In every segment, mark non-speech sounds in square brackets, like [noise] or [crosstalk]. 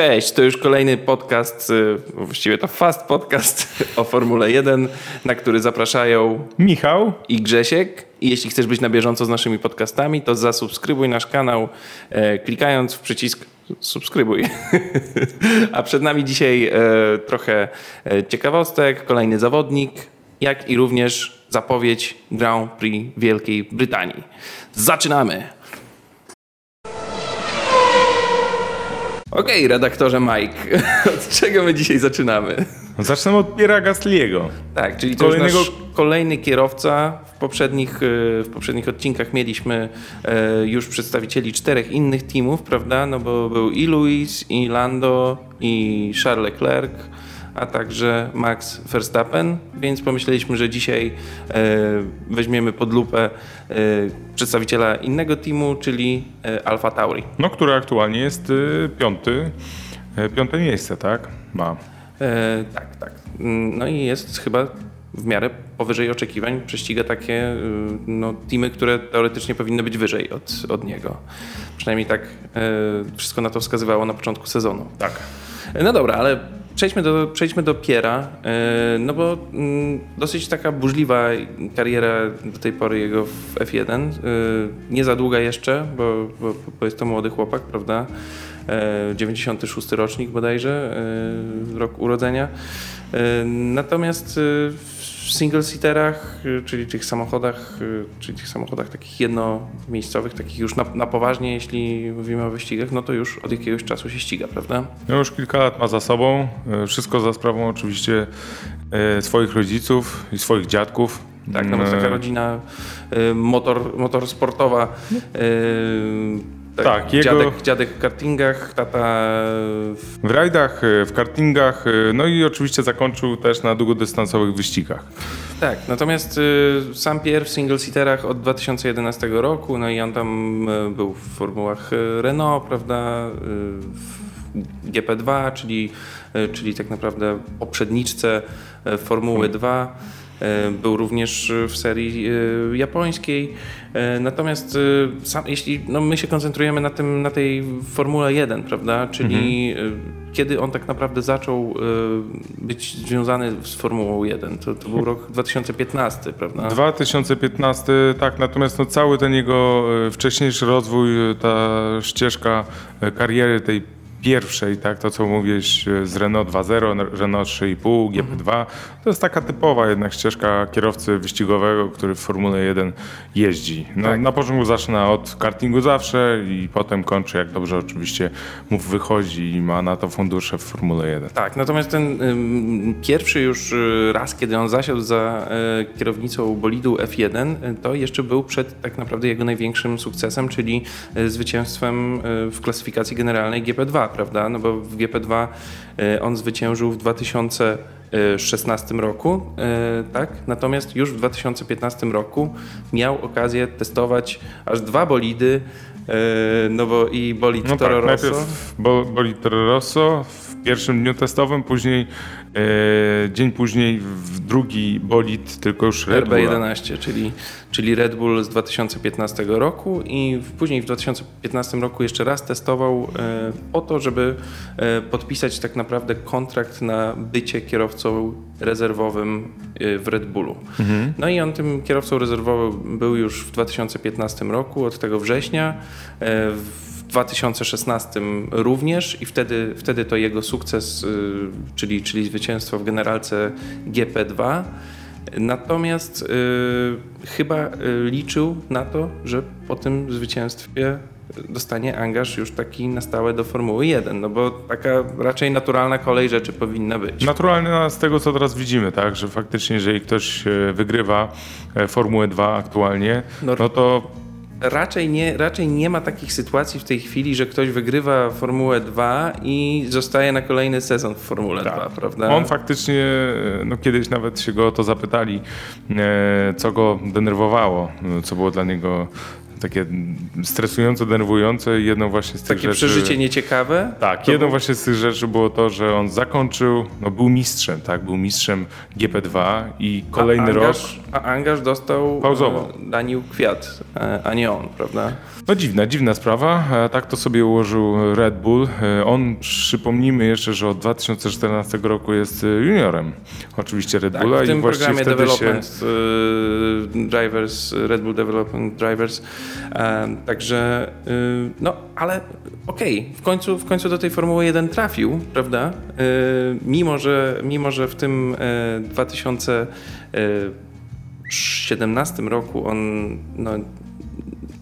Cześć, to już kolejny podcast, y, właściwie to fast podcast o Formule 1, na który zapraszają Michał i Grzesiek. I jeśli chcesz być na bieżąco z naszymi podcastami, to zasubskrybuj nasz kanał, e, klikając w przycisk subskrybuj. [laughs] A przed nami dzisiaj e, trochę e, ciekawostek, kolejny zawodnik, jak i również zapowiedź Grand Prix Wielkiej Brytanii. Zaczynamy! Okej, redaktorze Mike, [laughs] od czego my dzisiaj zaczynamy? Zacznę od Piera Gasliego. Tak, czyli to Kolejnego... już kolejny kierowca. W poprzednich, e, w poprzednich odcinkach mieliśmy e, już przedstawicieli czterech innych teamów, prawda? No bo był i Luis, i Lando, i Charles Leclerc a także Max Verstappen, więc pomyśleliśmy, że dzisiaj e, weźmiemy pod lupę e, przedstawiciela innego teamu, czyli e, Alfa Tauri. No, który aktualnie jest piąty, piąte miejsce, tak? Ma. E, tak, tak. No i jest chyba w miarę powyżej oczekiwań, prześciga takie no, teamy, które teoretycznie powinny być wyżej od, od niego. Przynajmniej tak e, wszystko na to wskazywało na początku sezonu. Tak. No dobra, ale Przejdźmy do, przejdźmy do Piera, e, no bo mm, dosyć taka burzliwa kariera do tej pory jego w F1. E, nie za długa jeszcze, bo, bo, bo jest to młody chłopak, prawda? 96 e, rocznik bodajże, rok urodzenia. Natomiast w single-seaterach, y, czyli tych samochodach, y, czyli tych samochodach takich jednomiejscowych, takich już na, na, poważnie, jeśli mówimy o wyścigach, no to już od jakiegoś czasu się ściga, prawda? No już kilka lat ma za sobą. Y, wszystko za sprawą oczywiście swoich rodziców i swoich dziadków. Tak, no bo taka rodzina motor, motorsportowa. Tak, tak jego... dziadek, dziadek w kartingach, tata... W rajdach, e, w kartingach, e, no i oczywiście zakończył też na długodystansowych wyścigach. Tak, natomiast y, sam Pierre w single-seaterach od 2011 roku, no i on tam y, był w formułach Renault, prawda, y, w GP2, czyli, czyli tak naprawdę poprzedniczce Formuły 2. E, był również w serii e, japońskiej. E, natomiast sam, jeśli no my się koncentrujemy na, tym, na tej Formule 1, prawda? Czyli mhm. kiedy on tak naprawdę zaczął być związany z Formułą 1? To, to był rok 2015, prawda? 2015, tak. Natomiast no, cały ten jego wcześniejszy rozwój, ta ścieżka kariery tej pierwszej, tak, to co mówisz z Renault 2.0, Renault 3.5, GP2, to jest taka typowa jednak ścieżka kierowcy wyścigowego, który w Formule 1 jeździ. No, tak. Na początku zaczyna od kartingu zawsze i potem kończy, jak dobrze oczywiście mu wychodzi i ma na to fundusze w Formule 1. Tak, natomiast ten ym, pierwszy już y, raz, kiedy on zasiadł za y, kierownicą bolidu F1, y, to jeszcze był przed tak naprawdę jego największym sukcesem, czyli y, zwycięstwem y, w klasyfikacji generalnej GP2 prawda? No bo w GP2 e, on zwyciężył w 2016 roku, e, tak? Natomiast już w 2015 roku miał okazję testować aż dwa bolidy, e, no bo i bolid no Toro tak, Rosso. Najpierw bolid Toro Rosso w pierwszym dniu testowym, później dzień później w drugi bolid, tylko już Red Bull. RB11, czyli, czyli Red Bull z 2015 roku i później w 2015 roku jeszcze raz testował e, po to, żeby e, podpisać tak naprawdę kontrakt na bycie kierowcą rezerwowym w Red Bullu. Mhm. No i on tym kierowcą rezerwowym był już w 2015 roku, od tego września. W 2016 również i wtedy, wtedy to jego sukces, y, czyli, czyli zwycięstwo w generalce GP2. Natomiast y, chyba y, liczył na to, że po tym zwycięstwie dostanie angaż już taki na stałe do Formuły 1, no bo taka raczej naturalna kolej rzeczy powinna być. Naturalna z tego, co teraz widzimy, tak, że faktycznie jeżeli ktoś wygrywa e, Formułę 2 aktualnie, no, no to raczej nie, raczej nie ma takich sytuacji w tej chwili, że ktoś wygrywa Formułę 2 i zostaje na kolejny sezon w Formule tak. 2, prawda? On faktycznie, no kiedyś nawet się go o to zapytali, e, co go denerwowało, co było dla niego takie stresujące, denerwujące jedną właśnie z tych Takie rzeczy... przeżycie nieciekawe. Tak, jedną był- właśnie z tych rzeczy było to, że on zakończył, no był mistrzem, tak, był mistrzem GP2 i kolejny a rok, angaż, A angaż dostał Pauzował. e, Daniel Kwiat, e, a nie on, prawda? no dziwna, dziwna sprawa, a tak to sobie ułożył Red Bull. E, On, przypomnijmy jeszcze, że od 2014 roku jest e, juniorem, oczywiście Red Tak, Bulla w tym i programie wtedy się... Development e, Drivers, Red Bull Development Drivers. E, także, e, no, ale okej, w, końcu, w końcu do tej Formuły 1 trafił, prawda? E, mimo, że, mimo, że w tym e, 2017 roku on no,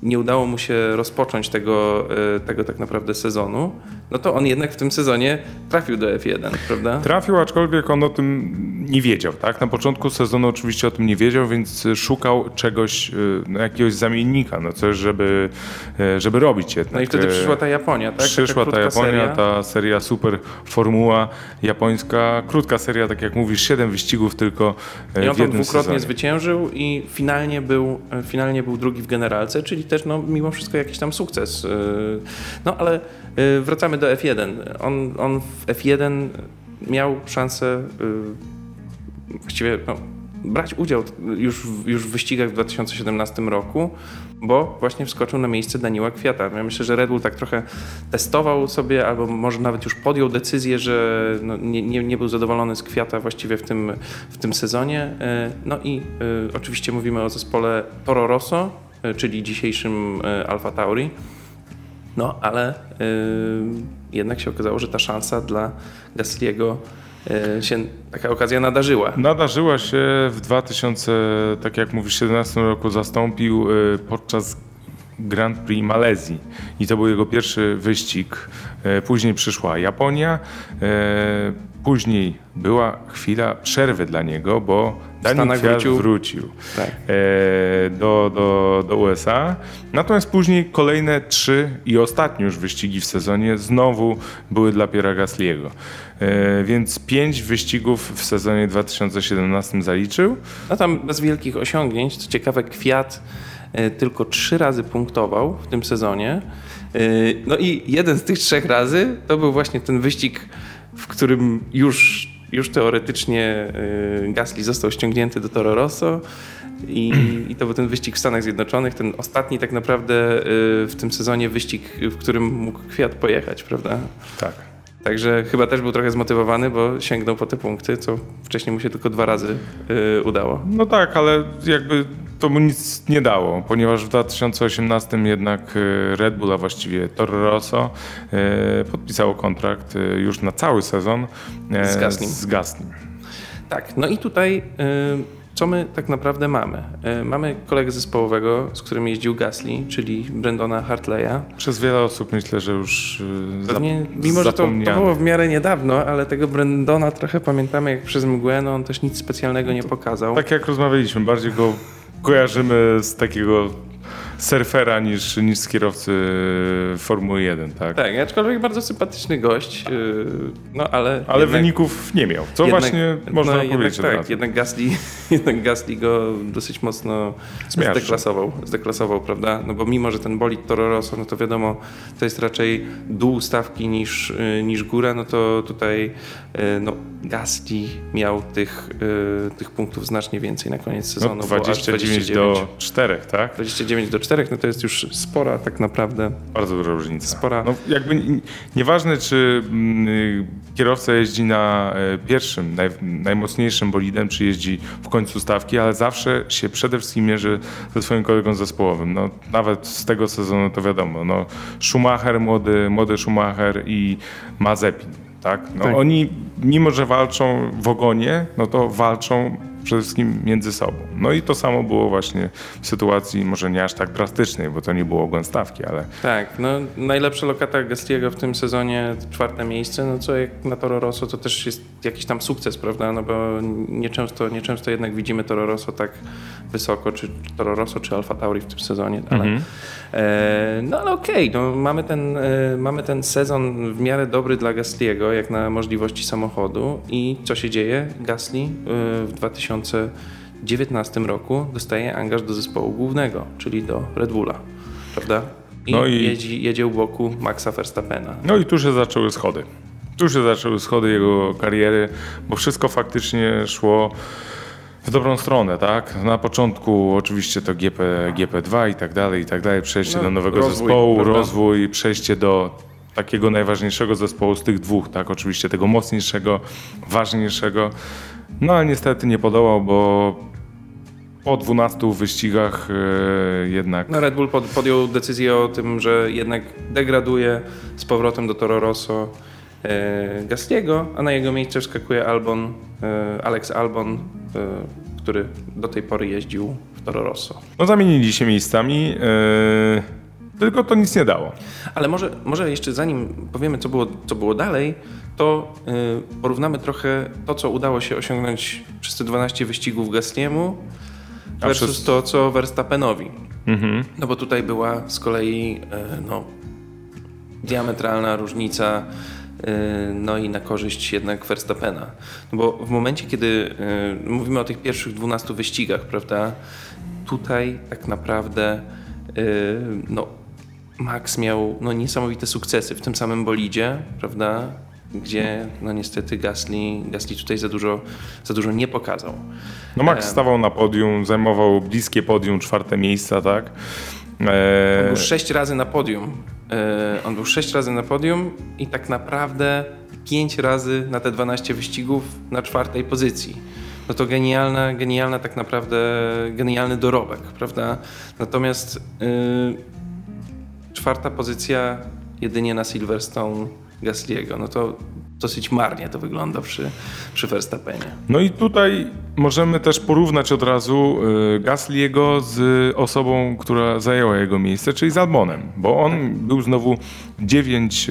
nie udało mu się rozpocząć tego, e, tego tak naprawdę sezonu, no to on jednak w tym sezonie trafił do F1, prawda? Trafił, aczkolwiek on o tym nie wiedział, tak? Na początku sezonu oczywiście o tym nie wiedział, więc szukał czegoś, y, no, jakiegoś zamiennika, no coś, żeby, y, żeby robić jednak. No i wtedy E, przyszła ta Japonia, tak? Przyszła ta Japonia, seria. ta seria super formuła japońska, krótka seria, tak jak mówisz, 7 wyścigów tylko e, I on w jednym dwukrotnie sezonie. zwyciężył i finalnie był, finalnie był drugi w generalce, czyli też no, mimo wszystko jakiś tam sukces. Yy, No ale yy, wracamy do F1. On, on w F1 miał szansę yy, właściwie no, brać udział już już w wyścigach w 2017 roku, bo właśnie wskoczył na miejsce Daniela Kwiata. Ja myślę, że Red Bull tak trochę testował sobie, albo może nawet już podjął decyzję, że no, nie, nie, nie był zadowolony z Kwiata właściwie w tym, w tym sezonie. No i e, oczywiście mówimy o zespole Toro Rosso, czyli dzisiejszym e, Alfa Tauri. No, ale e, jednak się okazało, że ta szansa dla Gasliego e, się taka okazja nadarzyła. Nadarzyła się w 2000, tak jak mówisz, 17 roku zastąpił podczas Grand Prix Malezji i to był jego pierwszy wyścig. E, Później przyszła Japonia, e, później była chwila przerwy dla niego, bo Daniel Stanach wrócił. wrócił, Tak. e, do, do, do USA. Natomiast później kolejne trzy i ostatnie już wyścigi w sezonie znowu były dla Piera Gasliego. E, Więc pięć wyścigów w sezonie 2017 zaliczył. No tam bez wielkich osiągnięć. Co ciekawe, Kwiat e, tylko trzy razy punktował w tym sezonie. E, No i jeden z tych trzech razy to był właśnie ten wyścig, w którym już, już teoretycznie e, Gasly został ściągnięty do Toro Rosso. I, I to był ten wyścig w Stanach Zjednoczonych, ten ostatni tak naprawdę e, w tym sezonie wyścig, w którym mógł Kwiat pojechać, prawda? Tak. Także chyba też był trochę zmotywowany, bo sięgnął po te punkty, co wcześniej mu się tylko dwa razy e, udało. No tak, ale jakby to mu nic nie dało, ponieważ w 2018 jednak e, Red Bull, a właściwie Toro Rosso e, podpisało kontrakt e, już na cały sezon e, Z Gaslym. Tak, no i tutaj y, co my tak naprawdę mamy? Y, mamy kolegę zespołowego, z którym jeździł Gasly, czyli Brendona Hartleya. Przez wiele osób myślę, że już e, zap- Pewnie, mimo, że to, to było w miarę niedawno, ale tego Brendona trochę pamiętamy jak przez mgłę, no on też nic specjalnego nie pokazał. Tak jak rozmawialiśmy, bardziej go kojarzymy z takiego surfera niż, niż z kierowcy Formuły 1, tak? Tak, aczkolwiek bardzo sympatyczny gość, y, no ale... Ale jednak- wyników nie miał, co jednak- właśnie można no, powiedzieć jednak, tak, jednak Gasly, [laughs] jednak Gasly go dosyć mocno zdeklasował, zdeklasował, prawda? No bo mimo, że ten bolid Toro Rosso, no to wiadomo, to jest raczej dół stawki niż, y, niż góra, no to tutaj no, Gasly miał tych, tych punktów znacznie więcej na koniec sezonu. No, bo aż 29 do 4, tak? 29 do 4, no to jest już spora tak naprawdę. Bardzo duża różnica. Spora. No, jakby nieważne, czy mm, y, kierowca jeździ na e, pierwszym, naj, najmocniejszym bolidem, czy jeździ w końcu stawki, ale zawsze się przede wszystkim mierzy ze swoim kolegą zespołowym. No, nawet z tego sezonu to wiadomo. No, Schumacher, młody, młody Schumacher i Mazepin. Tak? No, Tak. Oni, mimo że walczą w ogonie, no to walczą przede wszystkim między sobą. No i to samo było właśnie w sytuacji może nie aż tak drastycznej, bo to nie było ogon stawki, ale Tak, no najlepsza lokata Gastiego w tym sezonie, czwarte miejsce, no co jak na Toro Rosso to też jest jakiś tam sukces, prawda, no bo nieczęsto, nieczęsto jednak widzimy Toro Rosso tak wysoko, czy Toro Rosso, czy Alfa Tauri w tym sezonie, ale e, no ale okej, no mamy ten, e, mamy ten sezon w miarę dobry dla Gasliego, jak na możliwości samochodu i co się dzieje? Gasly e, w 2019 roku dostaje angaż do zespołu głównego, czyli do Red Bulla. prawda? I, No i- Jeździ, jedzie u boku Maxa Verstappena. No i tu się zaczęły schody. Tu się zaczęły schody jego kariery, bo wszystko faktycznie szło w dobrą stronę, tak? Na początku oczywiście to GP, GP2 i tak dalej, i tak dalej, przejście No, do nowego rozwój, zespołu, prawda? rozwój, przejście do takiego najważniejszego zespołu z tych dwóch, tak? Oczywiście tego mocniejszego, ważniejszego. No ale niestety nie podołał, bo po 12 wyścigach e, jednak No Red Bull pod, podjął decyzję o tym, że jednak degraduje z powrotem do Toro Rosso e, Gasliego, a na jego miejsce wskakuje Albon, e, Alex Albon, który do tej pory jeździł w Toro Rosso. no, zamienili się miejscami, e, tylko to nic nie dało. Ale może, może jeszcze zanim powiemy, co było, co było dalej, to y, porównamy trochę to, co udało się osiągnąć przez te 12 wyścigów Gasliemu A versus przez- to, co Verstappenowi. Mhm. No bo tutaj była z kolei y, no, diametralna różnica y, no i na korzyść jednak Verstappena. No bo w momencie, kiedy y, mówimy o tych pierwszych 12 wyścigach, prawda, tutaj tak naprawdę y, no, Max miał no, niesamowite sukcesy w tym samym bolidzie, prawda, gdzie no niestety Gasly, Gasly tutaj za dużo, za dużo nie pokazał. No Max E, stawał na podium, zajmował bliskie podium, czwarte miejsca, tak? On E, był sześć razy na podium. E, On był sześć razy na podium i tak naprawdę pięć razy na te 12 wyścigów na czwartej pozycji. No to genialna, genialna tak naprawdę, genialny dorobek, prawda? Natomiast y, czwarta pozycja jedynie na Silverstone Gasliego. No to dosyć marnie to wygląda przy, przy Verstappenie. no i tutaj możemy też porównać od razu e, Gasliego z osobą, która zajęła jego miejsce, czyli z Albonem, bo on był znowu 9,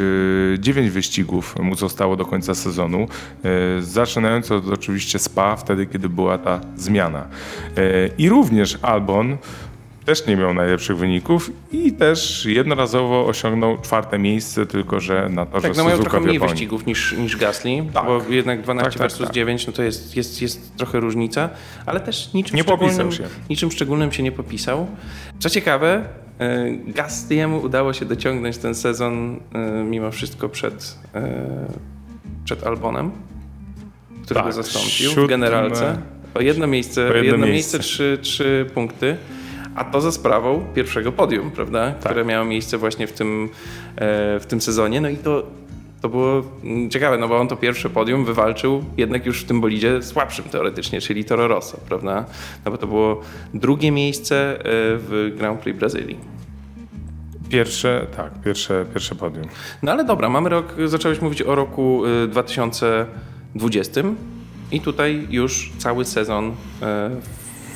9 wyścigów mu zostało do końca sezonu, e, zaczynając od oczywiście SPA, wtedy kiedy była ta zmiana. I również Albon też nie miał najlepszych wyników i też jednorazowo osiągnął czwarte miejsce, tylko że na torze Tak, no mają Suzuka trochę mniej wyścigów niż, niż Gasly, Tak. bo jednak 12 Tak, tak, versus tak. 9 no to jest, jest, jest trochę różnica, ale też niczym, Nie szczególnym, popisał się. niczym szczególnym się nie popisał. Co ciekawe, e, Gasly'emu udało się dociągnąć ten sezon e, mimo wszystko przed, e, przed Albonem, którego Tak, zastąpił w generalce. O jedno miejsce, o jedno jedno, miejsce. miejsce, trzy, trzy punkty. A to za sprawą pierwszego podium, prawda? Tak. Które miało miejsce właśnie w tym, e, w tym sezonie. No i to, to było mm, ciekawe, no bo on to pierwsze podium wywalczył jednak już w tym bolidzie słabszym teoretycznie, czyli Toro Rosso, prawda? No bo to było drugie miejsce e, w Grand Prix Brazylii. Pierwsze, tak, pierwsze, pierwsze podium. No ale dobra, mamy rok, zacząłeś mówić o roku y, 2020 i tutaj już cały sezon y,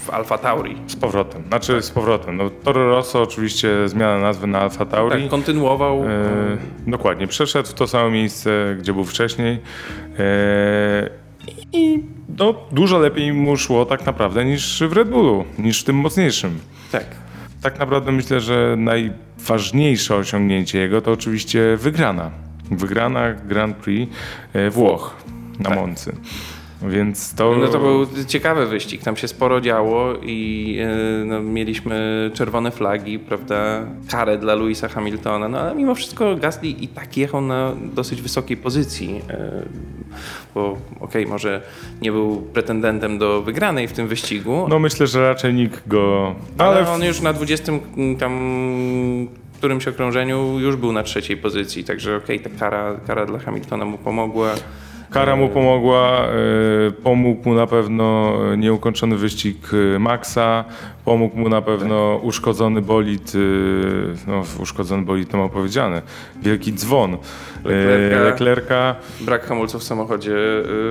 w Alfa Tauri. Z powrotem, znaczy z powrotem. No, Toro Rosso oczywiście zmiana nazwy na Alfa Tauri. Tak, kontynuował. E, dokładnie, przeszedł w to samo miejsce, gdzie był wcześniej. E, I no, dużo lepiej mu szło tak naprawdę niż w Red Bullu, niż w tym mocniejszym. tak. Tak naprawdę myślę, że najważniejsze osiągnięcie jego to oczywiście wygrana. Wygrana Grand Prix e, Włoch na Tak. Moncy. Więc to... No to był ciekawy wyścig, tam się sporo działo i y, no, mieliśmy czerwone flagi, prawda, karę dla Louisa Hamiltona, no ale mimo wszystko Gasly i tak jechał na dosyć wysokiej pozycji, y, bo okej, może nie był pretendentem do wygranej w tym wyścigu, No myślę, że raczej nikt go... ale, Ale, on już na 20 tam którymś okrążeniu już był na trzeciej pozycji, także okej, ta kara, kara dla Hamiltona mu pomogła. Kara mu pomogła, e, pomógł mu na pewno nieukończony wyścig e, Maxa, pomógł mu na pewno uszkodzony bolid, no uszkodzony bolid to ma powiedziane, wielki dzwon Leclerca. e, Leclerca. Brak hamulców w samochodzie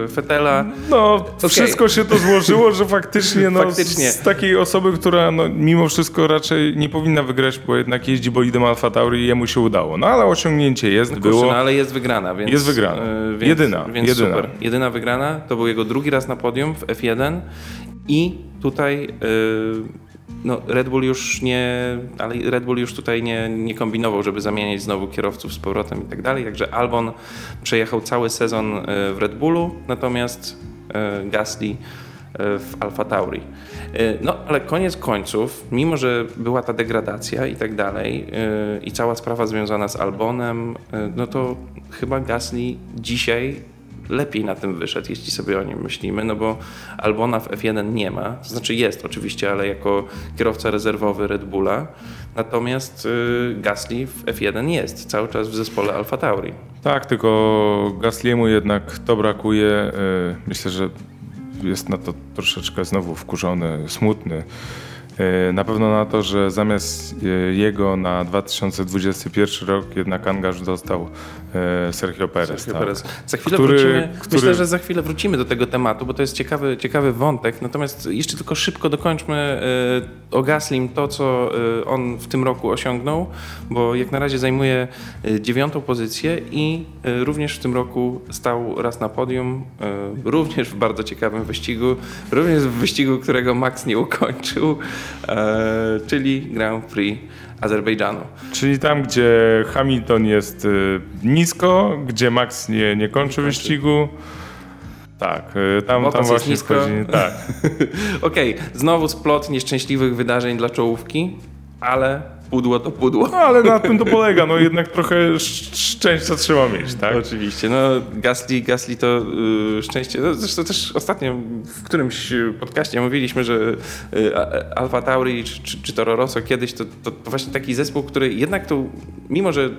y, Fetela. No wszystko się to złożyło, że faktycznie, no, Faktycznie. Z, takiej osoby, która no, mimo wszystko raczej nie powinna wygrać, bo jednak jeździ bolidem Alfa Tauri i jemu się udało. No ale osiągnięcie jest, Kurczę, było. no ale jest wygrana, więc... Jest wygrana. y, więc, Jedyna, Więc jedyna. super. Jedyna wygrana. To był jego drugi raz na podium w F1 i tutaj... y, no, Red Bull już nie, ale Red Bull już tutaj nie, nie kombinował, żeby zamieniać znowu kierowców z powrotem i tak dalej. Także Albon przejechał cały sezon y, w Red Bullu, natomiast y, Gasly y, w Alfa Tauri. No, ale koniec końców, mimo że była ta degradacja i tak dalej, i cała sprawa związana z Albonem, no to chyba Gasly dzisiaj lepiej na tym wyszedł, jeśli sobie o nim myślimy, no bo Albona w F1 nie ma, to znaczy jest oczywiście, ale jako kierowca rezerwowy Red Bulla, natomiast y, Gasly w F1 jest, cały czas w zespole Alfa Tauri. Tak, tylko Gasly'emu jednak to brakuje. Y, myślę, że jest na to troszeczkę znowu wkurzony, smutny. Y, na pewno na to, że zamiast jego na 2021 rok jednak angaż dostał E, Sergio Perez. Sergio tak. Perez. Za chwilę który, wrócimy, który... myślę, że za chwilę wrócimy do tego tematu, bo to jest ciekawy, ciekawy wątek. Natomiast jeszcze tylko szybko dokończmy e, o Gaslim to, co e, on w tym roku osiągnął, bo jak na razie zajmuje dziewiątą pozycję i również w tym roku stał raz na podium, również w bardzo ciekawym wyścigu, również w wyścigu, którego Max nie ukończył, czyli Grand Prix Azerbejdżanu. Czyli tam, gdzie Hamilton jest y, nisko, gdzie Max nie, nie kończy wyścigu. Tak, y, tam, tam właśnie nisko. wchodzi. Tak. [laughs] Okej, okay, znowu splot nieszczęśliwych wydarzeń dla czołówki, ale pudło to pudło. No, ale na tym to polega, no jednak trochę szczęścia trzeba mieć, tak? Oczywiście, no Gasly, Gasly to yy, szczęście, no, zresztą też ostatnio w którymś podcaście mówiliśmy, że yy, Alfa Tauri czy, czy, czy Toro Rosso kiedyś to, to, to właśnie taki zespół, który jednak to, mimo że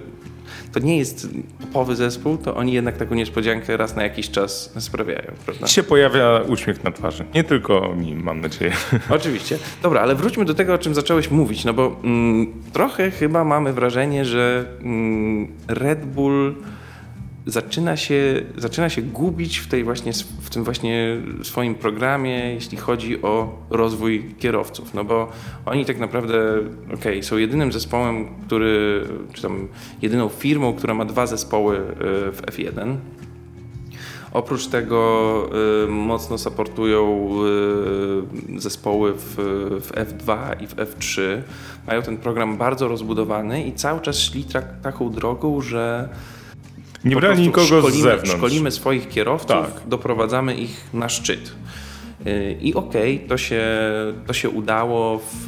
to nie jest topowy zespół, to oni jednak taką niespodziankę raz na jakiś czas sprawiają. Prawda? Się pojawia uśmiech na twarzy. Nie tylko mi, mam nadzieję. [laughs] Oczywiście. Dobra, ale wróćmy do tego, o czym zacząłeś mówić, no bo mm, trochę chyba mamy wrażenie, że mm, Red Bull zaczyna się, zaczyna się gubić w, tej właśnie, w tym właśnie swoim programie, jeśli chodzi o rozwój kierowców. No bo oni tak naprawdę, okay, są jedynym zespołem, który, czy tam jedyną firmą, która ma dwa zespoły y, w F1. Oprócz tego y, mocno supportują y, zespoły w, w, F2 i w F3. Mają ten program bardzo rozbudowany i cały czas szli taką drogą, że nie brali nikogo szkolimy, z zewnątrz. Szkolimy swoich kierowców, tak. doprowadzamy ich na szczyt. Y, I okej, okay, to, się, to się udało w,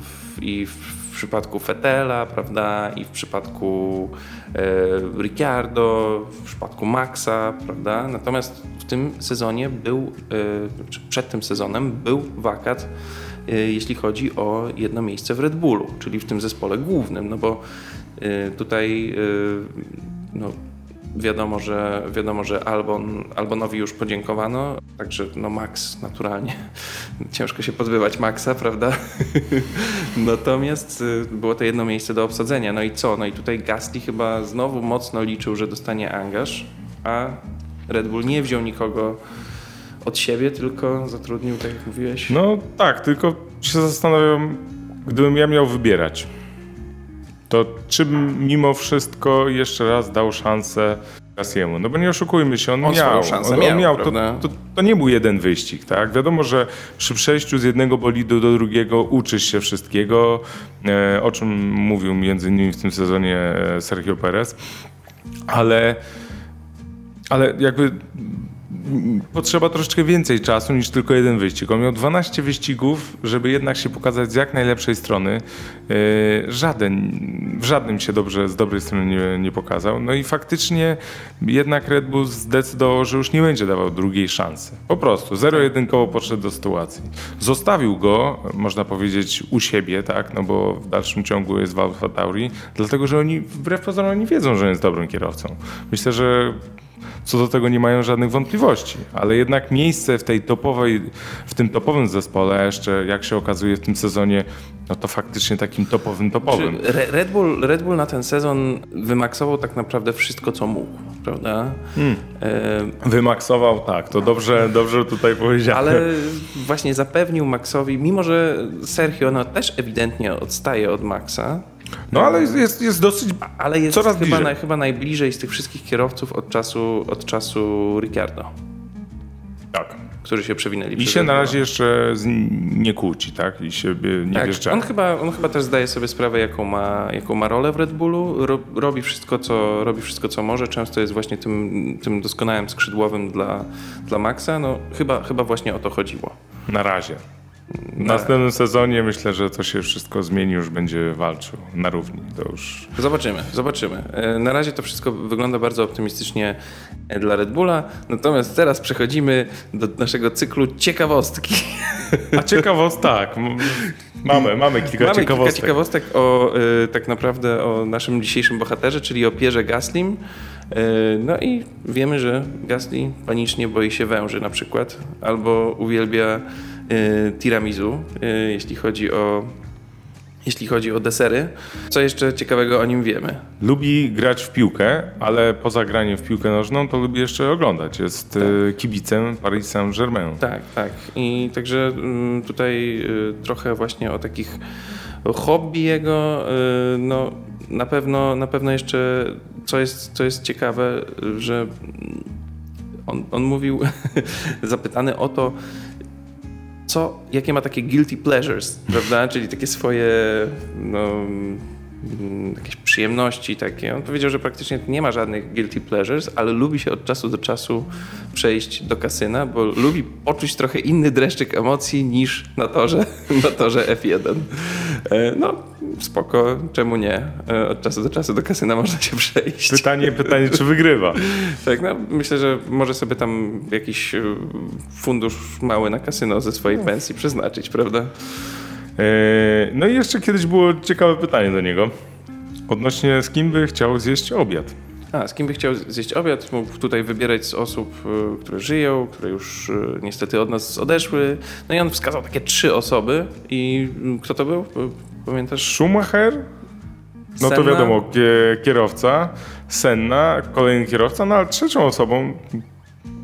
w, i w przypadku Fetela, prawda, i w przypadku e, Ricciardo, w przypadku Maxa, prawda. Natomiast w tym sezonie był, e, przed tym sezonem był wakat, e, jeśli chodzi o jedno miejsce w Red Bullu, czyli w tym zespole głównym, no bo tutaj no, Wiadomo, że, wiadomo, że Albon, Albonowi już podziękowano, także no Max naturalnie. [laughs] Ciężko się pozbywać Maxa, prawda? [laughs] Natomiast y, było to jedno miejsce do obsadzenia. No i co? No i tutaj Gasly chyba znowu mocno liczył, że dostanie angaż, a Red Bull nie wziął nikogo od siebie, tylko zatrudnił, tak jak mówiłeś. No tak, tylko się zastanawiam, gdybym ja miał wybierać to czy mimo wszystko jeszcze raz dał szansę Kasiemu? No bo nie oszukujmy się, on, on miał. Szansę on, on miał, to, to, to, nie był jeden wyścig, tak? Wiadomo, że przy przejściu z jednego bolidu do drugiego uczysz się wszystkiego, e, o czym mówił między innymi w tym sezonie e, Sergio Perez, ale ale jakby potrzeba troszeczkę więcej czasu niż tylko jeden wyścig. On miał 12 wyścigów, żeby jednak się pokazać z jak najlepszej strony. E, żaden, w żadnym się dobrze, z dobrej strony nie, nie pokazał. No i faktycznie jednak Red Bull zdecydował, że już nie będzie dawał drugiej szansy. Po prostu zero-jedynkowo podszedł do sytuacji. Zostawił go, można powiedzieć, u siebie, tak, no bo w dalszym ciągu jest w Alfa Tauri, dlatego że oni wbrew pozorom nie wiedzą, że jest dobrym kierowcą. Myślę, że co do tego nie mają żadnych wątpliwości. Ale jednak miejsce w tej topowej, w tym topowym zespole, jeszcze jak się okazuje w tym sezonie, no to faktycznie takim topowym, topowym. Red Bull, Red Bull na ten sezon wymaksował tak naprawdę wszystko, co mógł, prawda? Hmm. E... Wymaksował, tak, to dobrze, dobrze tutaj powiedziałem. Ale właśnie zapewnił Maxowi, mimo że Sergio no, też ewidentnie odstaje od Maxa, no ale jest, jest dosyć. Ale jest coraz chyba, na, chyba najbliżej z tych wszystkich kierowców od czasu, od czasu Ricciardo. Tak. Którzy się przewinęli. I się na razie jeszcze nie kłóci, tak? I siebie nie tak, wjeżdża. on chyba, on chyba też zdaje sobie sprawę, jaką ma, jaką ma rolę w Red Bullu. Ro, robi, wszystko, co, robi wszystko, co może. Często jest właśnie tym, tym doskonałym skrzydłowym dla, dla Maxa. No, chyba, chyba właśnie o to chodziło. Na razie. W następnym sezonie myślę, że to się wszystko zmieni, już będzie walczył na równi. To już Zobaczymy, zobaczymy. E, Na razie to wszystko wygląda bardzo optymistycznie e, dla Red Bulla. Natomiast teraz przechodzimy do naszego cyklu ciekawostki. A ciekawostek, tak. Mamy, mamy kilka Mamy ciekawostek. kilka ciekawostek o e, tak naprawdę o naszym dzisiejszym bohaterze, czyli o Pierze Gaslim. No i wiemy, że Gasly panicznie boi się węży na przykład, albo uwielbia tiramisu, e, jeśli chodzi o jeśli chodzi o desery. Co jeszcze ciekawego o nim wiemy? Lubi grać w piłkę, ale poza graniem w piłkę nożną to lubi jeszcze oglądać. Jest e, kibicem Paris Saint-Germain. Tak, tak. I także mm, tutaj y, trochę właśnie o takich hobby jego, y, no na pewno, na pewno jeszcze co jest, co jest ciekawe, y, że on, on mówił, [laughs] zapytany o to, co, jakie ma takie guilty pleasures, prawda? Czyli takie swoje no, mm, jakieś przyjemności takie. On powiedział, że praktycznie nie ma żadnych guilty pleasures, ale lubi się od czasu do czasu przejść do kasyna, bo lubi poczuć trochę inny dreszczyk emocji niż na torze, [laughs] na torze F1. E, No, spoko, czemu nie? E, Od czasu do czasu do kasyna [laughs] można się przejść. Pytanie, pytanie, czy wygrywa? [laughs] Tak, no myślę, że może sobie tam jakiś e, fundusz mały na kasyno ze swojej pensji przeznaczyć, prawda? No i jeszcze kiedyś było ciekawe pytanie do niego. Odnośnie z kim by chciał zjeść obiad. A, z kim by chciał zjeść obiad? Mógł tutaj wybierać z osób, e, które żyją, które już e, niestety od nas odeszły. No i on wskazał takie trzy osoby i mm, kto to był? E, Pamiętasz? Schumacher? No to Senna? wiadomo, kie- kierowca, Senna, kolejny kierowca, no ale trzecią osobą,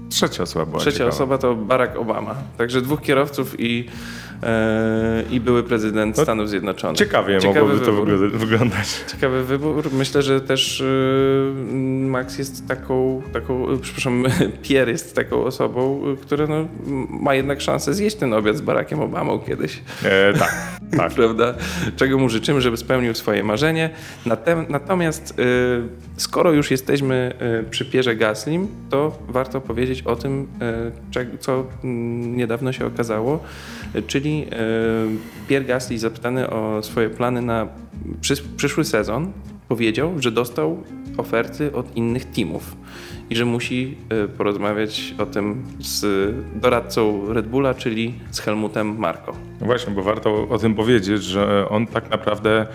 trzecia osoba była Trzecia ciekawa. osoba to Barack Obama. Także dwóch kierowców i, i były prezydent No, Stanów Zjednoczonych. Ciekawie Ciekawy mogłoby to wybór. wygl- wyglądać. Ciekawy wybór. Myślę, że też y, Max jest taką, taką przepraszam, [laughs] Pierre jest taką osobą, która no, ma jednak szansę zjeść ten obiad z Barackiem Obamą kiedyś. E, tak, [laughs] tak. Prawda? Czego mu życzymy, żeby spełnił swoje marzenie. Natomiast y, skoro już jesteśmy y, przy Pierze Gaslim, to warto powiedzieć o tym, co mm, niedawno się okazało, y, czyli Pierre Gasly zapytany o swoje plany na przysz- przyszły sezon powiedział, że dostał oferty od innych teamów i że musi y, porozmawiać o tym z doradcą Red Bulla, czyli z Helmutem Marko. No właśnie, bo warto o tym powiedzieć, że on tak naprawdę,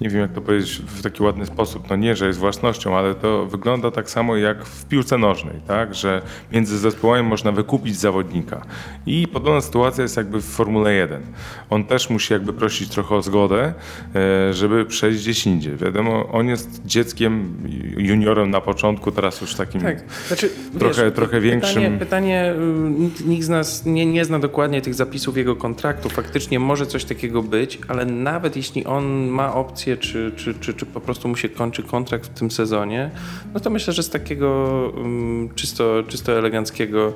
nie wiem jak to powiedzieć w taki ładny sposób, no nie, że jest własnością, ale to wygląda tak samo jak w piłce nożnej, tak, że między zespołami można wykupić zawodnika. I podobna sytuacja jest jakby w Formule 1. On też musi jakby prosić trochę o zgodę, e, żeby przejść gdzieś indziej. Wiadomo, on jest dzieckiem, juniorem na początku, teraz już takim Tak, znaczy, Trochę- wiesz, trochę pytanie, większym- Pytanie, y, nikt, nikt z nas nie, nie zna dokładnie tych zapisów jego kontraktu. Faktycznie może coś takiego być, ale nawet jeśli on ma opcję, czy, czy, czy, czy po prostu mu się kończy kontrakt w tym sezonie, no to myślę, że z takiego ym, czysto, czysto eleganckiego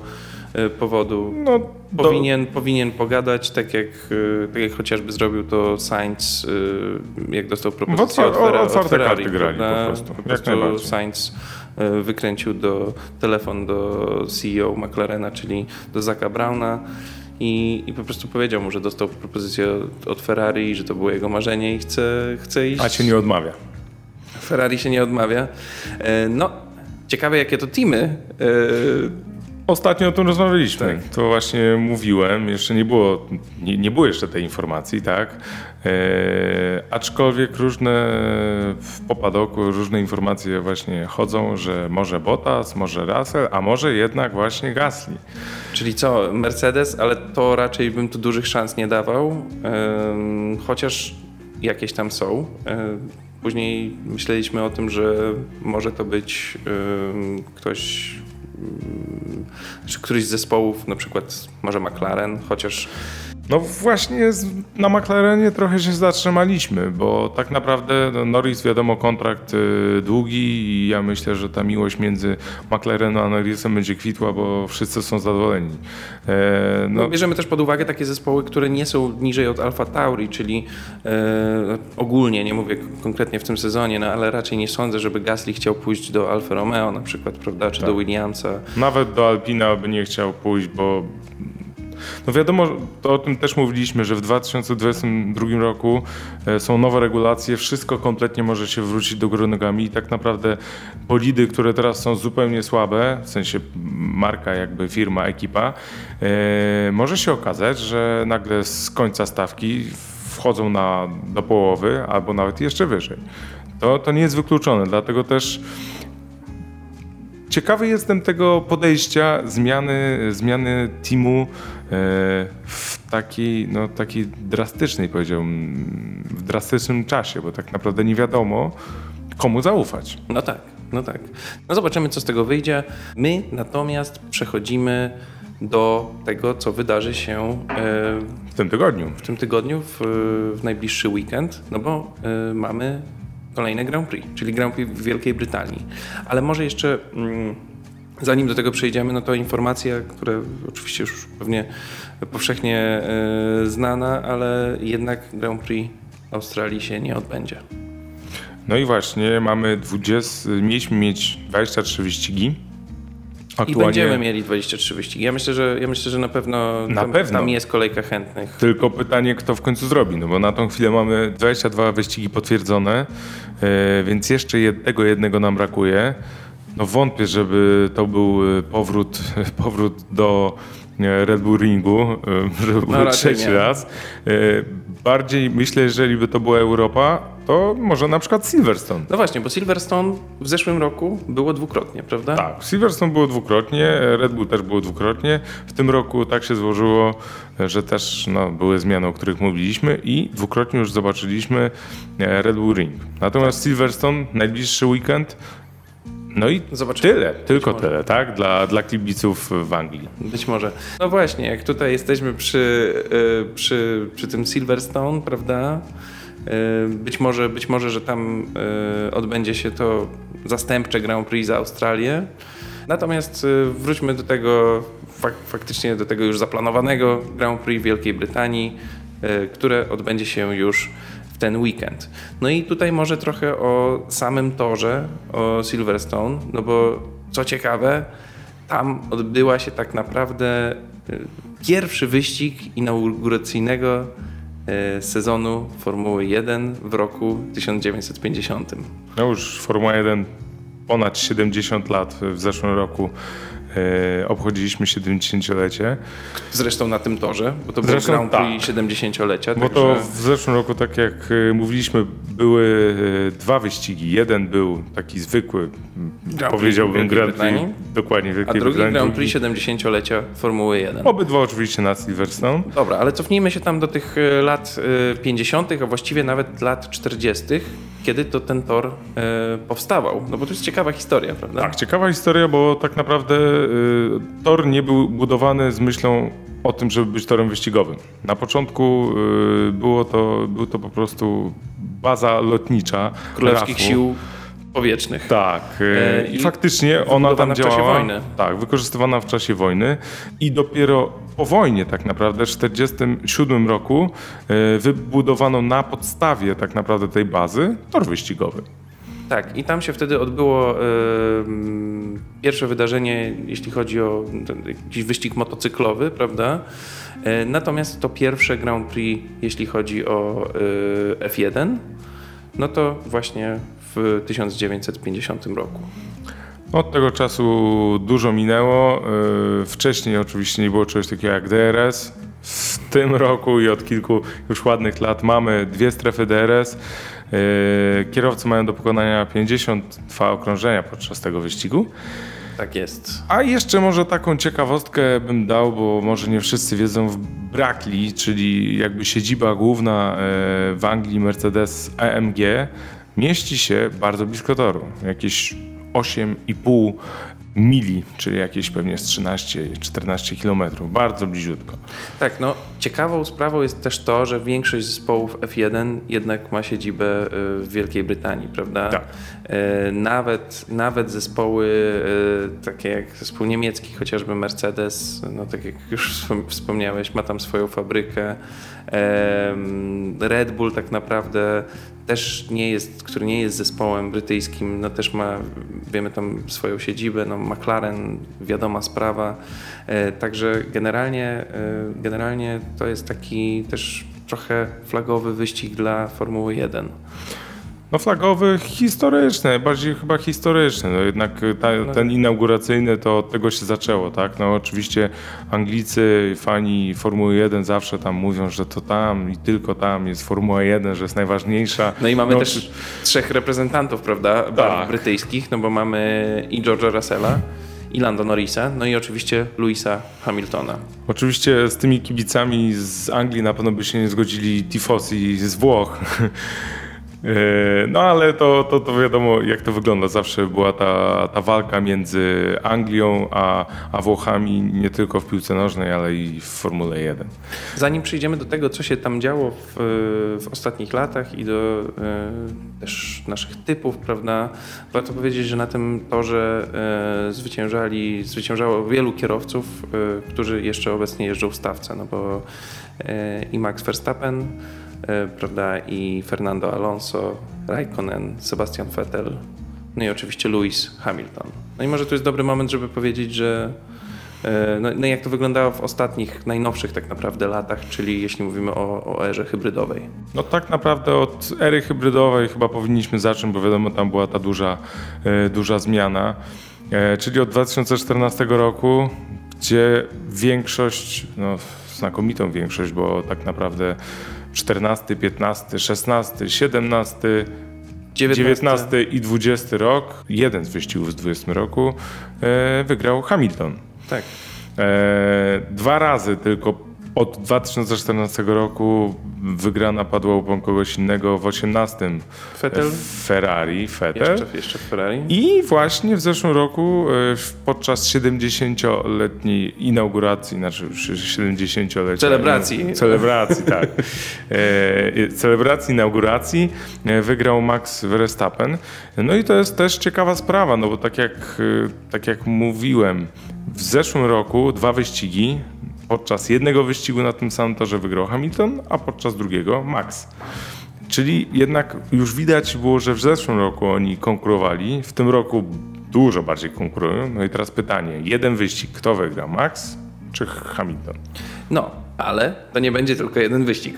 y, powodu no, do- powinien, powinien pogadać, tak jak, y, tak jak chociażby zrobił to Sainz, y, jak dostał propozycję od, Ferra- otwarte od Ferrari. karty grali po prostu, jak prostu. Sainz wykręcił do, telefon do CEO McLarena, czyli do Zaka Browna i, i po prostu powiedział mu, że dostał propozycję od, od Ferrari że to było jego marzenie i chce, chce iść. a się nie odmawia. Ferrari się nie odmawia. E, No, ciekawe jakie to teamy. E, Ostatnio o tym rozmawialiśmy. Tak. To właśnie mówiłem. Jeszcze nie było, nie, nie było jeszcze tej informacji, tak? E, aczkolwiek różne w popadoku różne informacje właśnie chodzą, że może Bottas, może Russell, a może jednak właśnie Gasly. Czyli co, Mercedes, ale to raczej bym tu dużych szans nie dawał, em, chociaż jakieś tam są. Em, Później myśleliśmy o tym, że może to być ktoś, czy któryś z zespołów, na przykład może McLaren, chociaż No właśnie z, na McLarenie trochę się zatrzymaliśmy, bo tak naprawdę no, Norris wiadomo kontrakt y, długi i ja myślę, że ta miłość między McLarenem a Norrisem będzie kwitła, bo wszyscy są zadowoleni. E, No, no, bierzemy też pod uwagę takie zespoły, które nie są niżej od Alfa Tauri, czyli e, ogólnie, nie mówię konkretnie w tym sezonie, no, ale raczej nie sądzę, żeby Gasly chciał pójść do Alfa Romeo na przykład, prawda, czy do Williamsa. Nawet do Alpina by nie chciał pójść, bo no wiadomo, to o tym też mówiliśmy, że w 2022 roku e, są nowe regulacje, wszystko kompletnie może się wrócić do góry nogami i tak naprawdę bolidy, które teraz są zupełnie słabe, w sensie marka, jakby firma, ekipa, e, może się okazać, że nagle z końca stawki wchodzą na, do połowy albo nawet jeszcze wyżej. To, to nie jest wykluczone, dlatego też Ciekawy jestem tego podejścia, zmiany, zmiany teamu e, w takiej, no, takiej drastycznej, powiedziałbym, w drastycznym czasie, bo tak naprawdę nie wiadomo, komu zaufać. No tak, no tak. No zobaczymy, co z tego wyjdzie. My natomiast przechodzimy do tego, co wydarzy się e, W tym tygodniu. w tym tygodniu, w, w najbliższy weekend, no bo y, mamy kolejne Grand Prix, czyli Grand Prix w Wielkiej Brytanii. Ale może jeszcze, mm, zanim do tego przejdziemy, no to informacja, która oczywiście już pewnie powszechnie y, znana, ale jednak Grand Prix Australii się nie odbędzie. No i właśnie mamy 20, mieliśmy mieć 23 wyścigi. I będziemy mieli 23 wyścigi. Ja myślę, że, ja myślę, że na pewno, Na tam, pewno. tam jest kolejka chętnych. Tylko pytanie, kto w końcu zrobi, no bo na tą chwilę mamy 22 wyścigi potwierdzone, e, więc jeszcze jednego, jednego nam brakuje. No wątpię, żeby to był e, powrót, [laughs] powrót do e, Red Bull Ringu, żeby był raczej trzeci nie. raz. Bardziej myślę, jeżeli by to była Europa, to może na przykład Silverstone. No właśnie, bo Silverstone w zeszłym roku było dwukrotnie, prawda? Tak, Silverstone było dwukrotnie, Red Bull też było dwukrotnie. W tym roku tak się złożyło, że też no, były zmiany, o których mówiliśmy i dwukrotnie już zobaczyliśmy e, Red Bull Ring. Natomiast Silverstone, najbliższy weekend, no i Zobaczymy. tyle, tylko może. tyle, tak, dla, dla kibiców w Anglii. Być może. No właśnie, jak tutaj jesteśmy przy, y, przy, przy tym Silverstone, prawda? Y, Być może, być może, że tam y, odbędzie się to zastępcze Grand Prix za Australię. Natomiast y, wróćmy do tego, fak, faktycznie do tego już zaplanowanego Grand Prix Wielkiej Brytanii, które odbędzie się już w ten weekend. No i tutaj może trochę o samym torze, o Silverstone, no bo co ciekawe, tam odbyła się tak naprawdę pierwszy wyścig inauguracyjnego sezonu Formuły 1 w roku 1950. No już Formuła 1 ponad 70 lat w zeszłym roku e, obchodziliśmy 70-lecie. Zresztą na tym torze, bo to był Zresztą Grand Prix tak. 70-lecia. Bo także... to w zeszłym roku, tak jak e, mówiliśmy, były e, dwa wyścigi. Jeden był taki zwykły, Prix powiedziałbym Grand Prix, dokładnie A Wielkiej drugi Brytanii. Grand Prix 70-lecia Formuły 1. Obydwa oczywiście na Silverstone. Dobra, ale cofnijmy się tam do tych e, lat e, 50., a właściwie nawet lat 40., kiedy to ten tor e, powstawał. No bo to jest ciekawa historia, prawda? Tak, ciekawa historia, bo tak naprawdę y, tor nie był budowany z myślą o tym, żeby być torem wyścigowym. Na początku y, było to, był to po prostu baza lotnicza. Królewskich RAF-u. Sił Powietrznych. Tak, E, e, i faktycznie ona tam w czasie działała. wojny. Tak, wykorzystywana w czasie wojny i dopiero po wojnie tak naprawdę w 1947 roku e, wybudowano na podstawie tak naprawdę tej bazy tor wyścigowy. Tak, i tam się wtedy odbyło mm, pierwsze wydarzenie, jeśli chodzi o ten, jakiś wyścig motocyklowy, prawda? E, natomiast to pierwsze Grand Prix, jeśli chodzi o e, F1, no to właśnie w 1950 roku. Od tego czasu dużo minęło. Yy, Wcześniej oczywiście nie było czegoś takiego jak DRS. W tym roku i od kilku już ładnych lat mamy dwie strefy DRS. Yy, Kierowcy mają do pokonania 52 okrążenia podczas tego wyścigu. Tak jest. A jeszcze może taką ciekawostkę bym dał, bo może nie wszyscy wiedzą, w Brackley, czyli jakby siedziba główna e, w Anglii Mercedes AMG, mieści się bardzo blisko toru. Jakieś 8,5 mili, czyli jakieś pewnie z 13-14 kilometrów. Bardzo bliziutko. Tak, no ciekawą sprawą jest też to, że większość zespołów F1 jednak ma siedzibę y, w Wielkiej Brytanii, prawda? Tak. Y, Nawet, nawet zespoły y, takie jak zespół niemiecki, chociażby Mercedes, no tak jak już wspom- wspomniałeś, ma tam swoją fabrykę. Red Bull tak naprawdę też nie jest, który nie jest zespołem brytyjskim, no też ma, wiemy tam swoją siedzibę, no McLaren, wiadoma sprawa. E, Także generalnie, e, generalnie to jest taki też trochę flagowy wyścig dla Formuły 1. No flagowy, historyczny, bardziej chyba historyczny. No jednak y, ta, ten inauguracyjny to od tego się zaczęło, tak? No oczywiście Anglicy, fani Formuły 1 zawsze tam mówią, że to tam i tylko tam jest Formuła 1, że jest najważniejsza. No i mamy No, też trzech reprezentantów, prawda, Tak. brytyjskich, no bo mamy i George'a Russella, i Lando Norrisa, no i oczywiście Louisa Hamiltona. Oczywiście z tymi kibicami z Anglii na pewno by się nie zgodzili tifosi z Włoch. [laughs] E, No ale to, to, to wiadomo jak to wygląda. Zawsze była ta, ta walka między Anglią a, a Włochami nie tylko w piłce nożnej, ale i w Formule 1. Zanim przejdziemy do tego, co się tam działo w, w ostatnich latach i do e, też naszych typów, prawda, warto powiedzieć, że na tym torze e, zwyciężali, zwyciężało wielu kierowców, e, którzy jeszcze obecnie jeżdżą w stawce, no bo i Max Verstappen, prawda, i Fernando Alonso, Raikkonen, Sebastian Vettel, no i oczywiście Lewis Hamilton. No i może tu jest dobry moment, żeby powiedzieć, że E, No, no jak to wyglądało w ostatnich, najnowszych tak naprawdę latach, czyli jeśli mówimy o, o erze hybrydowej. No tak naprawdę od ery hybrydowej chyba powinniśmy zacząć, bo wiadomo tam była ta duża, e, duża zmiana. E, Czyli od 2014 roku, gdzie większość, no znakomitą większość, bo tak naprawdę 14, 15, 16, 17, 19 i 20 rok, jeden z wyścigów w 20 roku e, wygrał Hamilton. Tak. E, dwa razy tylko od 2014 roku wygrana padła u kogoś innego w 18 Vettel, Ferrari, Vettel. jeszcze, jeszcze Ferrari. I właśnie w zeszłym roku e, podczas 70-letniej inauguracji, znaczy 70-letniej Celebracji. Celebracji, tak. E, celebracji inauguracji e, wygrał Max Verstappen. No i to jest też ciekawa sprawa, no bo tak jak, e, tak jak mówiłem, w zeszłym roku dwa wyścigi. Podczas jednego wyścigu na tym samym torze wygrał Hamilton, a podczas drugiego Max. Czyli jednak już widać było, że w zeszłym roku oni konkurowali, w tym roku dużo bardziej konkurują. No i teraz pytanie, jeden wyścig, kto wygra, Max czy Hamilton? No, ale to nie będzie tylko jeden wyścig.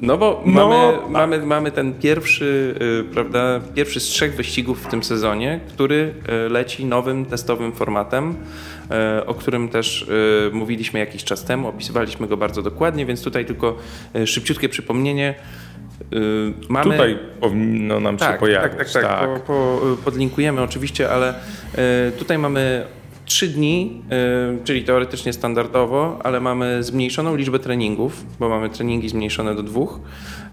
No bo No, mamy, a- mamy, mamy ten pierwszy, y, prawda, pierwszy z trzech wyścigów w tym sezonie, który y, leci nowym testowym formatem, o którym też y, mówiliśmy jakiś czas temu, opisywaliśmy go bardzo dokładnie, więc tutaj tylko y, szybciutkie przypomnienie. Mamy... Tutaj powinno nam się tak, pojawić. Tak, tak, tak. Po, po, podlinkujemy oczywiście, ale e, tutaj mamy trzy dni, e, czyli teoretycznie standardowo, ale mamy zmniejszoną liczbę treningów, bo mamy treningi zmniejszone do dwóch.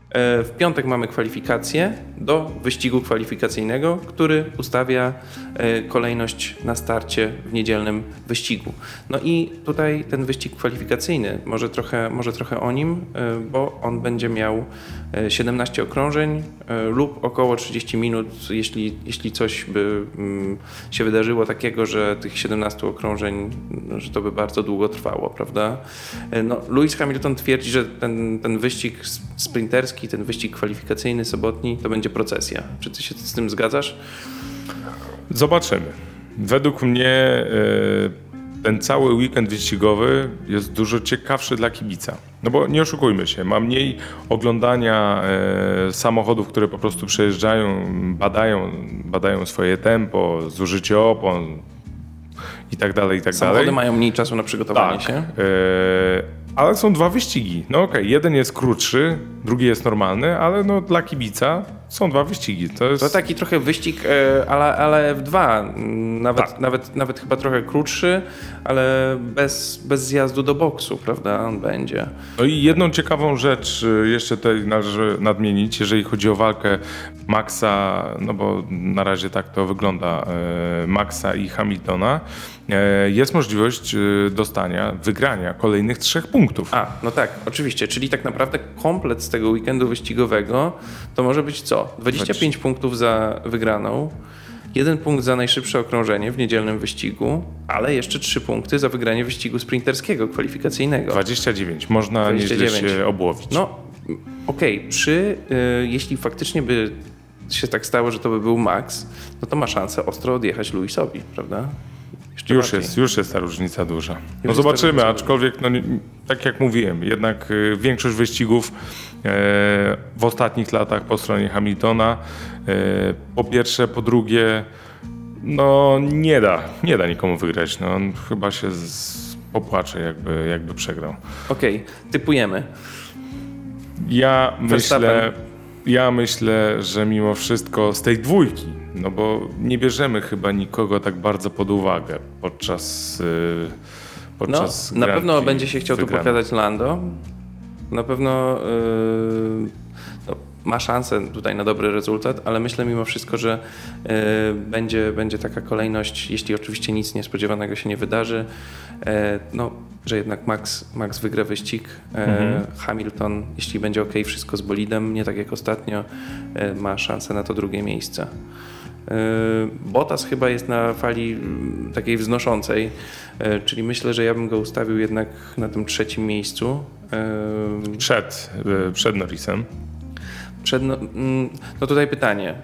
E, W piątek mamy kwalifikacje do wyścigu kwalifikacyjnego, który ustawia e, kolejność na starcie w niedzielnym wyścigu. No i tutaj ten wyścig kwalifikacyjny, może trochę, może trochę o nim, e, bo on będzie miał e, 17 okrążeń lub około 30 minut, jeśli, jeśli coś by mm, się wydarzyło takiego, że tych 17 okrążeń, że to by bardzo długo trwało, prawda? No, Lewis Hamilton twierdzi, że ten, ten wyścig s- ten wyścig kwalifikacyjny sobotni to będzie procesja. Czy ty się z tym zgadzasz? Zobaczymy. Według mnie e, ten cały weekend wyścigowy jest dużo ciekawszy dla kibica. No bo nie oszukujmy się, ma mniej oglądania e, samochodów, które po prostu przejeżdżają, badają, badają swoje tempo, zużycie opon i tak dalej, i tak Samochody dalej. mają mniej czasu na przygotowanie Tak, się. E, ale są dwa wyścigi. No okej, jeden jest krótszy, drugi jest normalny, ale no dla kibica są dwa wyścigi. To jest To taki trochę wyścig, e, ale, ale F2. mm, Nawet, Tak. nawet, nawet chyba trochę krótszy, ale bez, bez zjazdu do boksu, prawda? On będzie. No i jedną ciekawą rzecz y, jeszcze tutaj należy nadmienić, jeżeli chodzi o walkę Maxa, no bo na razie tak to wygląda, e, Maxa i Hamiltona, e, jest możliwość e, dostania, wygrania kolejnych trzech punktów. A, no tak, oczywiście. Czyli tak naprawdę komplet z tego weekendu wyścigowego to może być co? 25 punktów za wygraną, jeden punkt za najszybsze okrążenie w niedzielnym wyścigu, ale jeszcze trzy punkty za wygranie wyścigu sprinterskiego, kwalifikacyjnego. 29, można nieźle 29. się obłowić. No, okej, przy, y, jeśli faktycznie by się tak stało, że to by był Max, no to ma szansę ostro odjechać Luisowi, prawda? Jeszcze Już bardziej. jest, już jest ta różnica duża. No zobaczymy, aczkolwiek, no, tak jak mówiłem, jednak y, większość wyścigów e, w ostatnich latach po stronie Hamiltona, e, po pierwsze, po drugie, no nie da, nie da nikomu wygrać. No, on chyba się z, popłacze, jakby, jakby przegrał. Okej, typujemy. Ja myślę, ja myślę, że mimo wszystko z tej dwójki, no bo nie bierzemy chyba nikogo tak bardzo pod uwagę podczas, y, No, podczas na Grand pewno będzie się chciał tu pokazać Lando. Na pewno yy, no, ma szansę tutaj na dobry rezultat, ale myślę mimo wszystko, że yy, będzie, będzie taka kolejność, jeśli oczywiście nic niespodziewanego się nie wydarzy, yy, no, że jednak Max, Max wygra wyścig, yy, Mhm. Hamilton, jeśli będzie ok wszystko z bolidem, nie tak jak ostatnio, ma szansę na to drugie miejsce. Bottas chyba jest na fali mm, takiej wznoszącej, czyli myślę, że ja bym go ustawił jednak na tym trzecim miejscu. Przed, przed Norrisem. Przed, no, mm, no tutaj pytanie.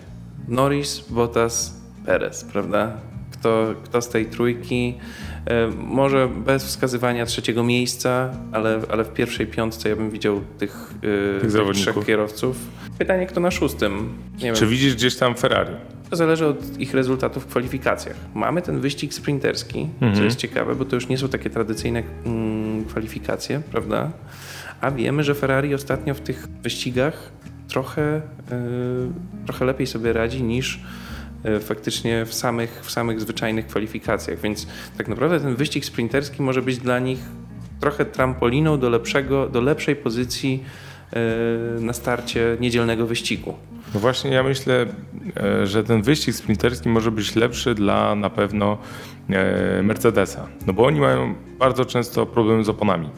Norris, Bottas, Perez, prawda? Kto, kto z tej trójki? E, może bez wskazywania trzeciego miejsca, ale, ale w pierwszej piątce ja bym widział tych, e, tych zawodników. trzech kierowców. Pytanie, kto na szóstym? Nie Czy wiem. widzisz gdzieś tam Ferrari? To zależy od ich rezultatów w kwalifikacjach. Mamy ten wyścig sprinterski, co Mhm. jest ciekawe, bo to już nie są takie tradycyjne mm, kwalifikacje, prawda? A wiemy, że Ferrari ostatnio w tych wyścigach trochę, y, trochę lepiej sobie radzi niż y, faktycznie w samych, w samych zwyczajnych kwalifikacjach. Więc tak naprawdę ten wyścig sprinterski może być dla nich trochę trampoliną do, lepszego, do lepszej pozycji y, na starcie niedzielnego wyścigu. No właśnie ja myślę, e, że ten wyścig sprinterski może być lepszy dla na pewno e, Mercedesa. No bo oni mają bardzo często problemy z oponami.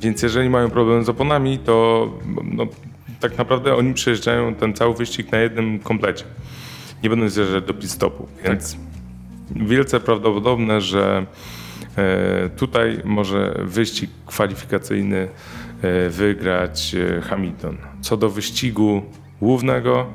Więc jeżeli mają problem z oponami, to no, tak naprawdę oni przejeżdżają ten cały wyścig na jednym komplecie. Nie będą zjeżdżać do pit stopu. Więc wielce prawdopodobne, że e, tutaj może wyścig kwalifikacyjny e, wygrać e, Hamilton. Co do wyścigu głównego,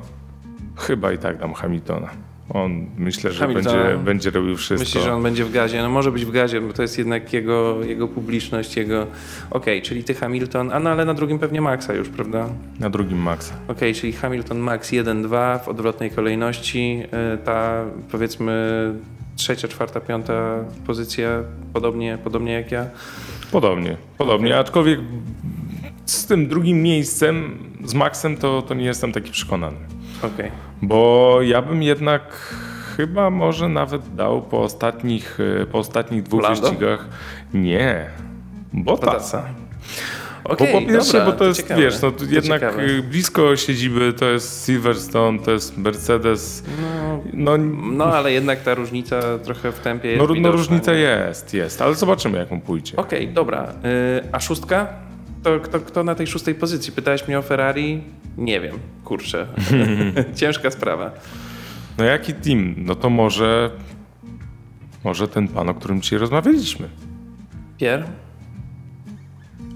chyba i tak dam Hamiltona. On myślę, że Hamiltona. będzie, będzie robił wszystko. Myślisz, że on będzie w gazie? No może być w gazie, bo to jest jednak jego, jego publiczność, jego... Okej, czyli ty Hamilton, a no ale na drugim pewnie Maxa już, prawda? Na drugim Maxa. Okej, czyli Hamilton Max 1-2 w odwrotnej kolejności. Y, Ta powiedzmy trzecia, czwarta, piąta pozycja, podobnie, podobnie jak ja. Podobnie, podobnie. Okej. Aczkolwiek z tym drugim miejscem, z Maxem, to, to nie jestem taki przekonany. Okej. Bo ja bym jednak chyba może nawet dał po ostatnich, e, po ostatnich dwóch Lando? wyścigach. Nie. Bottasa. Bottasa. Bo po pierwsze, dobra, bo to jest, ciekawe, wiesz, no to jednak ciekawe. e, blisko siedziby, to jest Silverstone, to jest Mercedes. No, No, no ale jednak ta różnica trochę w tempie jest no, no widoczna, różnica nie? jest, jest, ale zobaczymy jak mu pójdzie. Okej, dobra. Y, a szóstka? To kto, kto na tej szóstej pozycji? Pytałeś mnie o Ferrari? Nie wiem, kurczę. [laughs] Ciężka sprawa. No jaki team? No to może, może ten pan, o którym dzisiaj rozmawialiśmy. Pierre?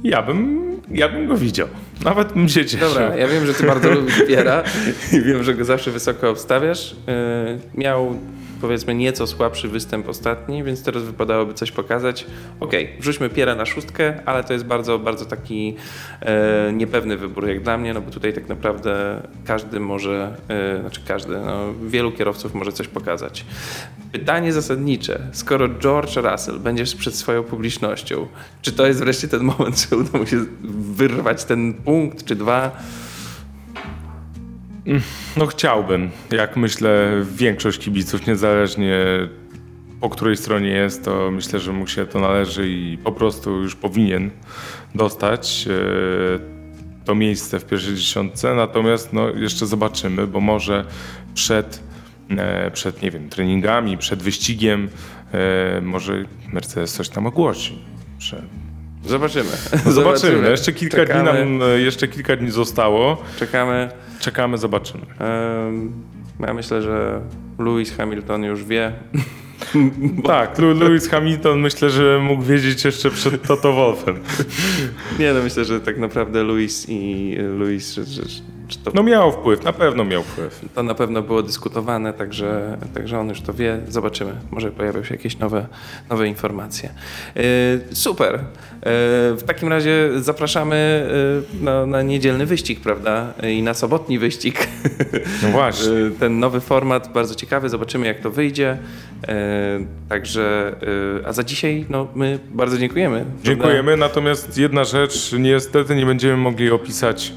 Ja bym, ja bym go widział. Nawet bym się cieszył. Dobra, ja wiem, że ty bardzo [laughs] lubisz Piera i wiem, że go zawsze wysoko obstawiasz. Yy, miał powiedzmy nieco słabszy występ ostatni, więc teraz wypadałoby coś pokazać. Okej, wrzućmy Piera na szóstkę, ale to jest bardzo, bardzo taki e, niepewny wybór jak dla mnie, no bo tutaj tak naprawdę każdy może, e, znaczy każdy, no, wielu kierowców może coś pokazać. Pytanie zasadnicze, skoro George Russell będzie przed swoją publicznością, czy to jest wreszcie ten moment, że uda mu się wyrwać ten punkt czy dwa? No chciałbym, jak myślę większość kibiców, niezależnie po której stronie jest, to myślę, że mu się to należy i po prostu już powinien dostać e, to miejsce w pierwszej dziesiątce. Natomiast no, jeszcze zobaczymy, bo może przed, e, przed nie wiem, treningami, przed wyścigiem e, może Mercedes coś tam ogłosi. Że [laughs] Zobaczymy. Zobaczymy. Jeszcze kilka Czekamy. dni nam, e, jeszcze kilka dni zostało. Czekamy. Czekamy, zobaczymy. Ja myślę, że Lewis Hamilton już wie. [laughs] Tak, Lewis Hamilton myślę, że mógł wiedzieć jeszcze przed Toto Wolfem. [laughs] Nie, no myślę, że tak naprawdę Lewis i Lewis, że, że, że to, No miał wpływ, na pewno miał wpływ. to na pewno było dyskutowane, także, także on już to wie. Zobaczymy. Może pojawią się jakieś nowe, nowe informacje. E, super. E, w takim razie zapraszamy e, na, na niedzielny wyścig, prawda? I na sobotni wyścig. No właśnie. Ten nowy format bardzo ciekawy, zobaczymy jak to wyjdzie. Także, a za dzisiaj no, my bardzo dziękujemy. Dziękujemy, natomiast jedna rzecz, niestety nie będziemy mogli opisać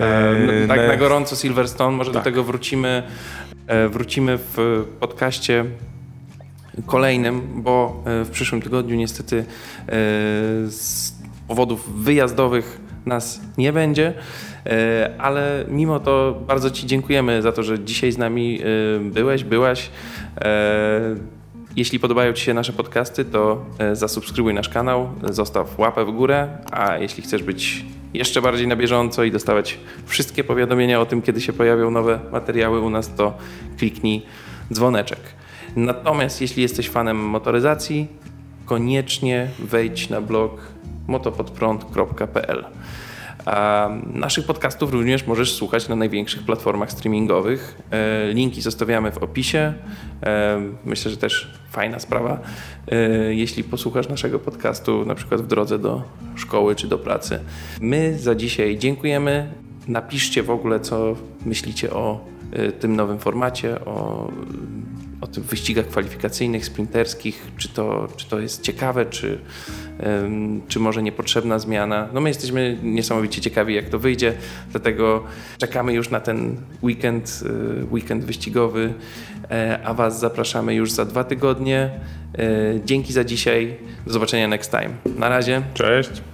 E, e, tak na- na gorąco Silverstone, może Tak. do tego wrócimy, e, wrócimy w podcaście kolejnym, bo w przyszłym tygodniu niestety z powodów wyjazdowych nas nie będzie, ale mimo to bardzo Ci dziękujemy za to, że dzisiaj z nami byłeś, byłaś. Jeśli podobają Ci się nasze podcasty, to zasubskrybuj nasz kanał, zostaw łapę w górę, a jeśli chcesz być jeszcze bardziej na bieżąco i dostawać wszystkie powiadomienia o tym, kiedy się pojawią nowe materiały u nas, to kliknij dzwoneczek. Natomiast jeśli jesteś fanem motoryzacji, koniecznie wejdź na blog motopodprąd.pl. Naszych podcastów również możesz słuchać na największych platformach streamingowych. E, Linki zostawiamy w opisie. Myślę, że też fajna sprawa, e, jeśli posłuchasz naszego podcastu na przykład w drodze do szkoły czy do pracy. My za dzisiaj dziękujemy. Napiszcie w ogóle, co myślicie o e, tym nowym formacie, o o tych wyścigach kwalifikacyjnych, sprinterskich, czy to, czy to jest ciekawe, czy, em, czy może niepotrzebna zmiana. No my jesteśmy niesamowicie ciekawi, jak to wyjdzie, dlatego czekamy już na ten weekend, y, weekend wyścigowy, e, a Was zapraszamy już za dwa tygodnie. E, Dzięki za dzisiaj, do zobaczenia next time. Na razie. Cześć.